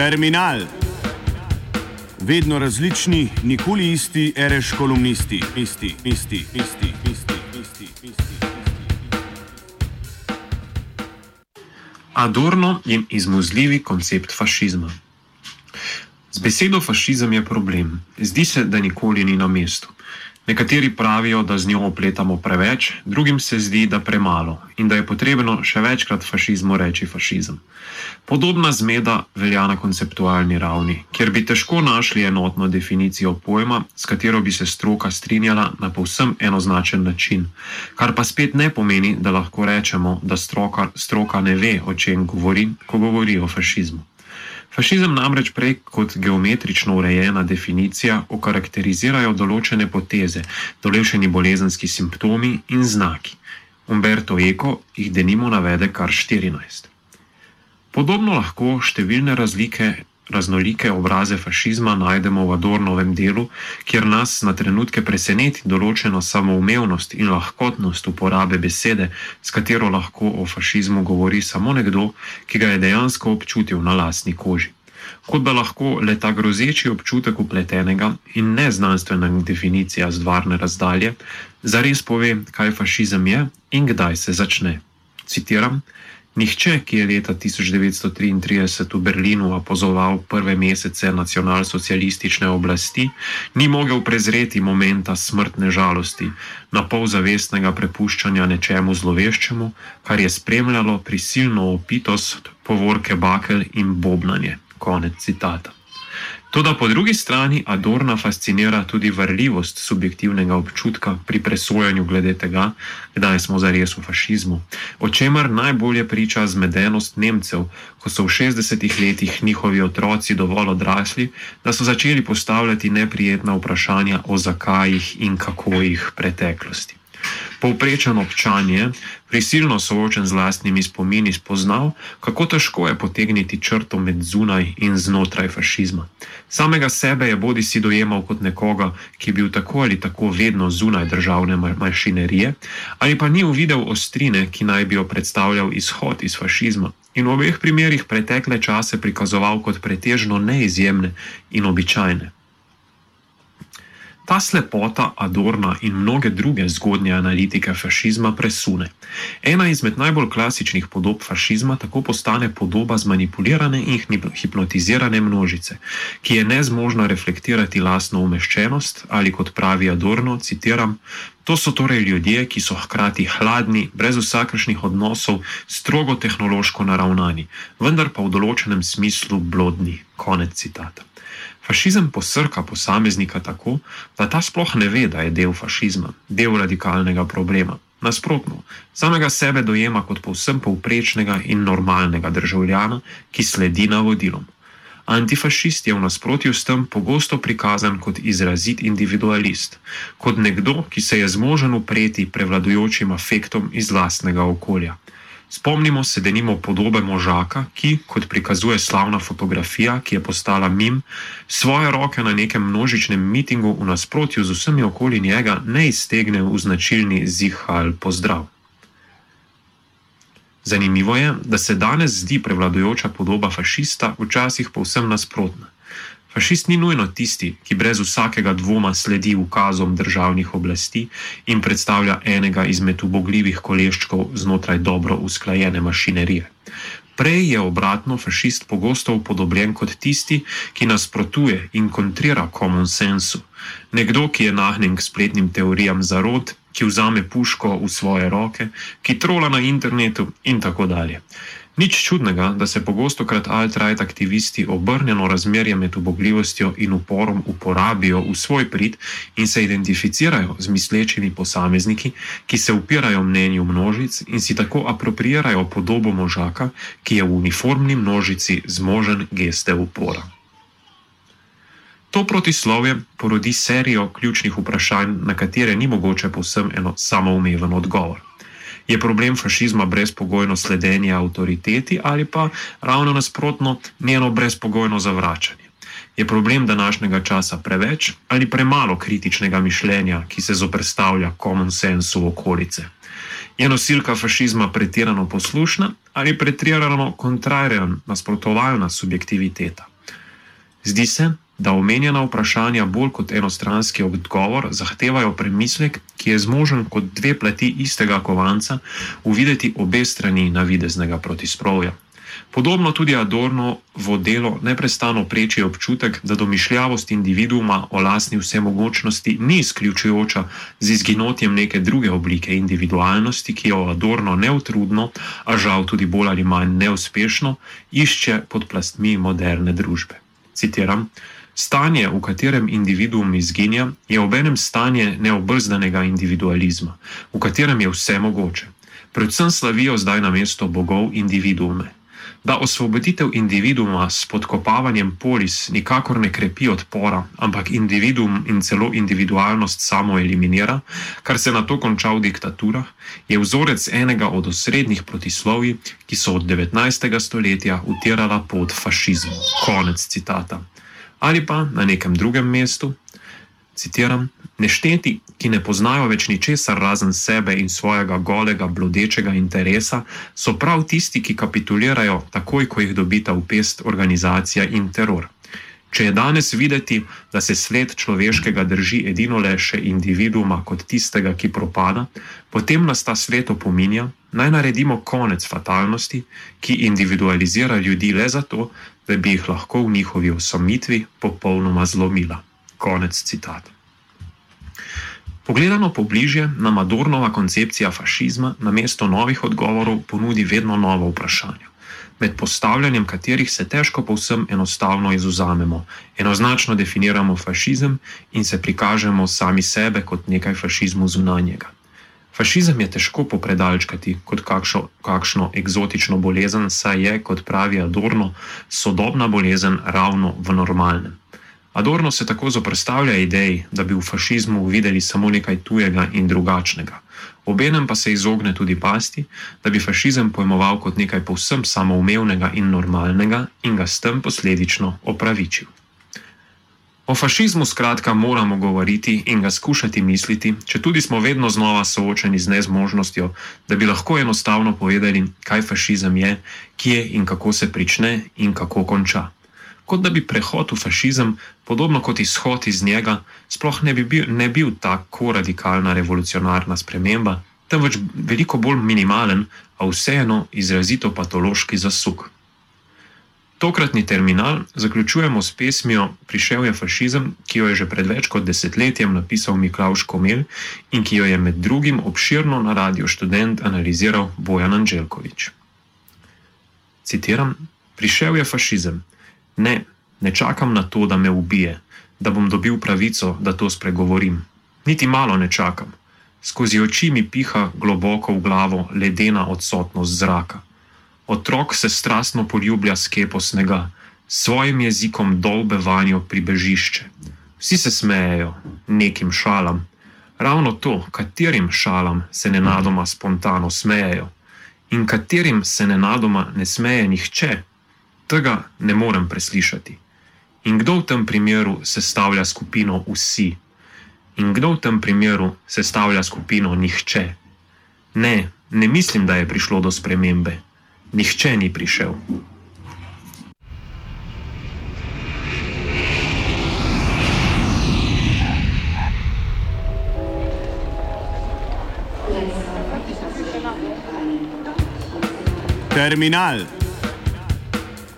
Terminal. Vedno različni, nikoli isti, reš kolumnisti, isti, isti, isti, isti, isti, isti. Adorno in izmuzljivi koncept fašizma. Z besedo fašizem je problem. Zdi se, da nikoli ni na mestu. Nekateri pravijo, da z njo opletamo preveč, drugim se zdi, da premalo in da je potrebno še večkrat fašizmu reči fašizem. Podobna zmeda velja na konceptualni ravni, kjer bi težko našli enotno definicijo pojma, s katero bi se stroka strinjala na povsem enoznačen način, kar pa spet ne pomeni, da lahko rečemo, da stroka, stroka ne ve, o čem govori, ko govori o fašizmu. Fašizem namreč prej kot geometrično urejena definicija okarakterizirajo določene poteze, določeni bolezenski simptomi in znaki. Umberto Eco jih denimo navede kar 14. Podobno lahko številne razlike, raznolike obraze fašizma najdemo v Adornovem delu, kjer nas na trenutke preseneti določena samoumevnost in lahkotnost uporabe besede, s katero lahko o fašizmu govori samo nekdo, ki ga je dejansko občutil na lastni koži. Kot da lahko le ta grozeči občutek upletenega in neznanstvena definicija zdvarne razdalje zares pove, kaj fašizem je in kdaj se začne. Citiram. Nihče, ki je leta 1933 v Berlinu opozoval prve mesece nacionalsocialistične oblasti, ni mogel prezreti momenta smrtne žalosti, na pol zavestnega prepuščanja nečemu zloveščemu, kar je spremljalo prisilno opitost, povorke bakel in bobnanje. Konec citata. Toda po drugi strani Adorna fascinira tudi vrljivost subjektivnega občutka pri presojanju glede tega, kdaj smo zares v fašizmu, o čemer najbolje priča zmedenost Nemcev, ko so v 60-ih letih njihovi otroci dovolj odrasli, da so začeli postavljati neprijetna vprašanja o zakajih in kakojih preteklosti. Povprečen občan je, prisilno soočen z lastnimi spomini, spoznal, kako težko je potegniti črto med zunaj in znotraj fašizma. Samega sebe je bodi si dojemal kot nekoga, ki je bil tako ali tako vedno zunaj državne mašinerije, ali pa ni uvidel ostrine, ki naj bi jo predstavljal izhod iz fašizma. In v obeh primerih pretekle čase prikazoval kot pretežno neizjemne in običajne. Ta slepota Adorna in mnoge druge zgodnje analitike fašizma presune. Ena izmed najbolj klasičnih podob fašizma tako postane podoba zmanipulirane in hipnotizirane množice, ki je nezmožna reflektirati lastno umeščenost ali kot pravi Adorno, citiram. To so torej ljudje, ki so hkrati hladni, brez vsakršnih odnosov, strogo tehnološko naravnani, vendar pa v določenem smislu blodni. Konec citata. Fašizem posrka posameznika tako, da ta sploh ne ve, da je del fašizma, del radikalnega problema. Nasprotno, samega sebe dojema kot povsem povprečnega in normalnega državljana, ki sledi navodilom. Antifašist je v nasprotju s tem pogosto prikazan kot izrazit individualist, kot nekdo, ki se je zmožen upreti prevladujočim afektom iz lastnega okolja. Spomnimo se, da nimamo podobe možaka, ki, kot prikazuje slavna fotografija, ki je postala mim, svoje roke na nekem množičnem mitingu v nasprotju z vsemi okoli njega ne iztegne v značilni zihal pozdrav. Zanimivo je, da se danes zdi prevladujoča podoba fašista včasih povsem nasprotna. Fašist ni nujno tisti, ki brez vsakega dvoma sledi ukazom državnih oblasti in predstavlja enega izmed ubogljivih koleščkov znotraj dobro usklajene mašinerije. Prej je obratno fašist pogosto upodobljen kot tisti, ki nasprotuje in kontrira common sensu, nekdo, ki je nahnjen k spletnim teorijam zarod, ki vzame puško v svoje roke, ki trola na internetu in tako dalje. Nič čudnega, da se pogosto krat alt-right aktivisti obrnjeno razmerje med ubogljivostjo in uporom uporabijo v svoj prid in se identificirajo z mislečimi posamezniki, ki se upirajo mnenju množic in si tako apropriirajo podobo možaka, ki je v uniformni množici zmožen geste upora. To protislovje porodi serijo ključnih vprašanj, na katere ni mogoče povsem eno samoumeven odgovor je problem fašizma brezpogojno sledenje avtoriteti ali pa ravno nasprotno njeno brezpogojno zavračanje. Je problem današnjega časa preveč ali premalo kritičnega mišljenja, ki se zoprstavlja common sensu okolice? Je nosilka fašizma pretirano poslušna ali pretirano kontrarjena, nasprotovalna subjektiviteta? Zdi se, da omenjena vprašanja bolj kot enostranski odgovor zahtevajo premislek, ki je zmožen kot dve plati istega kovanca uvideti obe strani navideznega protislovja. Podobno tudi Adorno v delo neprestano preči občutek, da domišljavost individuuma o lastni vsemogočnosti ni izključujoča z izginotjem neke druge oblike individualnosti, ki jo Adorno neutrudno, a žal tudi bolj ali manj neuspešno, išče pod plastmi moderne družbe. Citiram: Stanje, v katerem individuum izginja, je obenem stanje neobrzdanega individualizma, v katerem je vse mogoče. Predvsem slavijo zdaj na mesto bogov individuume. Da osvoboditev individuuma s podkopavanjem polis nikakor ne krepi odpora, ampak individuum in celo individualnost samo eliminira, kar se na to konča v diktaturah, je vzorec enega od osrednjih protislovij, ki so od 19. stoletja utirala pot fašizmu. Konec citata ali pa na nekem drugem mestu, citiram: Nešteti, ki ne poznajo več ničesar razen sebe in svojega golega, blodečega interesa, so prav tisti, ki kapitulirajo takoj, ko jih dobita v pest organizacija in teror. Če je danes videti, da se sled človeškega drži edino le še individuuma kot tistega, ki propada, potem nas ta svet opominja, naj naredimo konec fatalnosti, ki individualizira ljudi le zato, da bi jih lahko v njihovi osamitvi popolnoma zlomila. Konec citata. Pogledano pobliže, nam Adornova koncepcija fašizma na mesto novih odgovorov ponudi vedno nova vprašanja, med postavljanjem katerih se težko povsem enostavno izuzamemo, enoznačno definiramo fašizem in se prikažemo sami sebe kot nekaj fašizmu zunanjega. Fašizem je težko popredalčkati kot kakšno, kakšno eksotično bolezen, saj je, kot pravi Adorno, sodobna bolezen ravno v normalnem. Adorno se tako zoprstavlja ideji, da bi v fašizmu videli samo nekaj tujega in drugačnega. Obenem pa se izogne tudi pasti, da bi fašizem pojmoval kot nekaj povsem samoumevnega in normalnega in ga s tem posledično opravičil. O fašizmu skratka moramo govoriti in ga skušati misliti, če tudi smo vedno znova soočeni z nezmožnostjo, da bi lahko enostavno povedali, kaj fašizem je, kje in kako se prične in kako konča. Kot da bi prehod v fašizem, podobno kot izhod iz njega, sploh ne bi bil, ne bil tako radikalna revolucionarna sprememba, temveč veliko bolj minimalen, a vseeno izrazito patološki zasuk. Tokratni terminal zaključujemo s pesmijo Prišel je fašizem, ki jo je že pred več kot desetletjem napisal Miklaš Komel in ki jo je med drugim obširno na radio študent analiziral Bojan Anželkovič. Citiram: Prišel je fašizem. Ne, ne čakam na to, da me ubije, da bom dobil pravico, da to spregovorim. Niti malo ne čakam. Skozi oči mi piha globoko v glavo ledena odsotnost zraka. Otrok se strastno poljublja s kepo snega, s svojim jezikom dolbe vanjo pribežišče. Vsi se smejejo nekim šalam. Ravno to, katerim šalam se nenadoma spontano smejejo in katerim se nenadoma ne smeje nihče, tega ne morem preslišati. In kdo v tem primeru sestavlja skupino vsi? In kdo v tem primeru sestavlja skupino nihče? Ne, ne mislim, da je prišlo do spremembe nihče ni prišel. Terminal.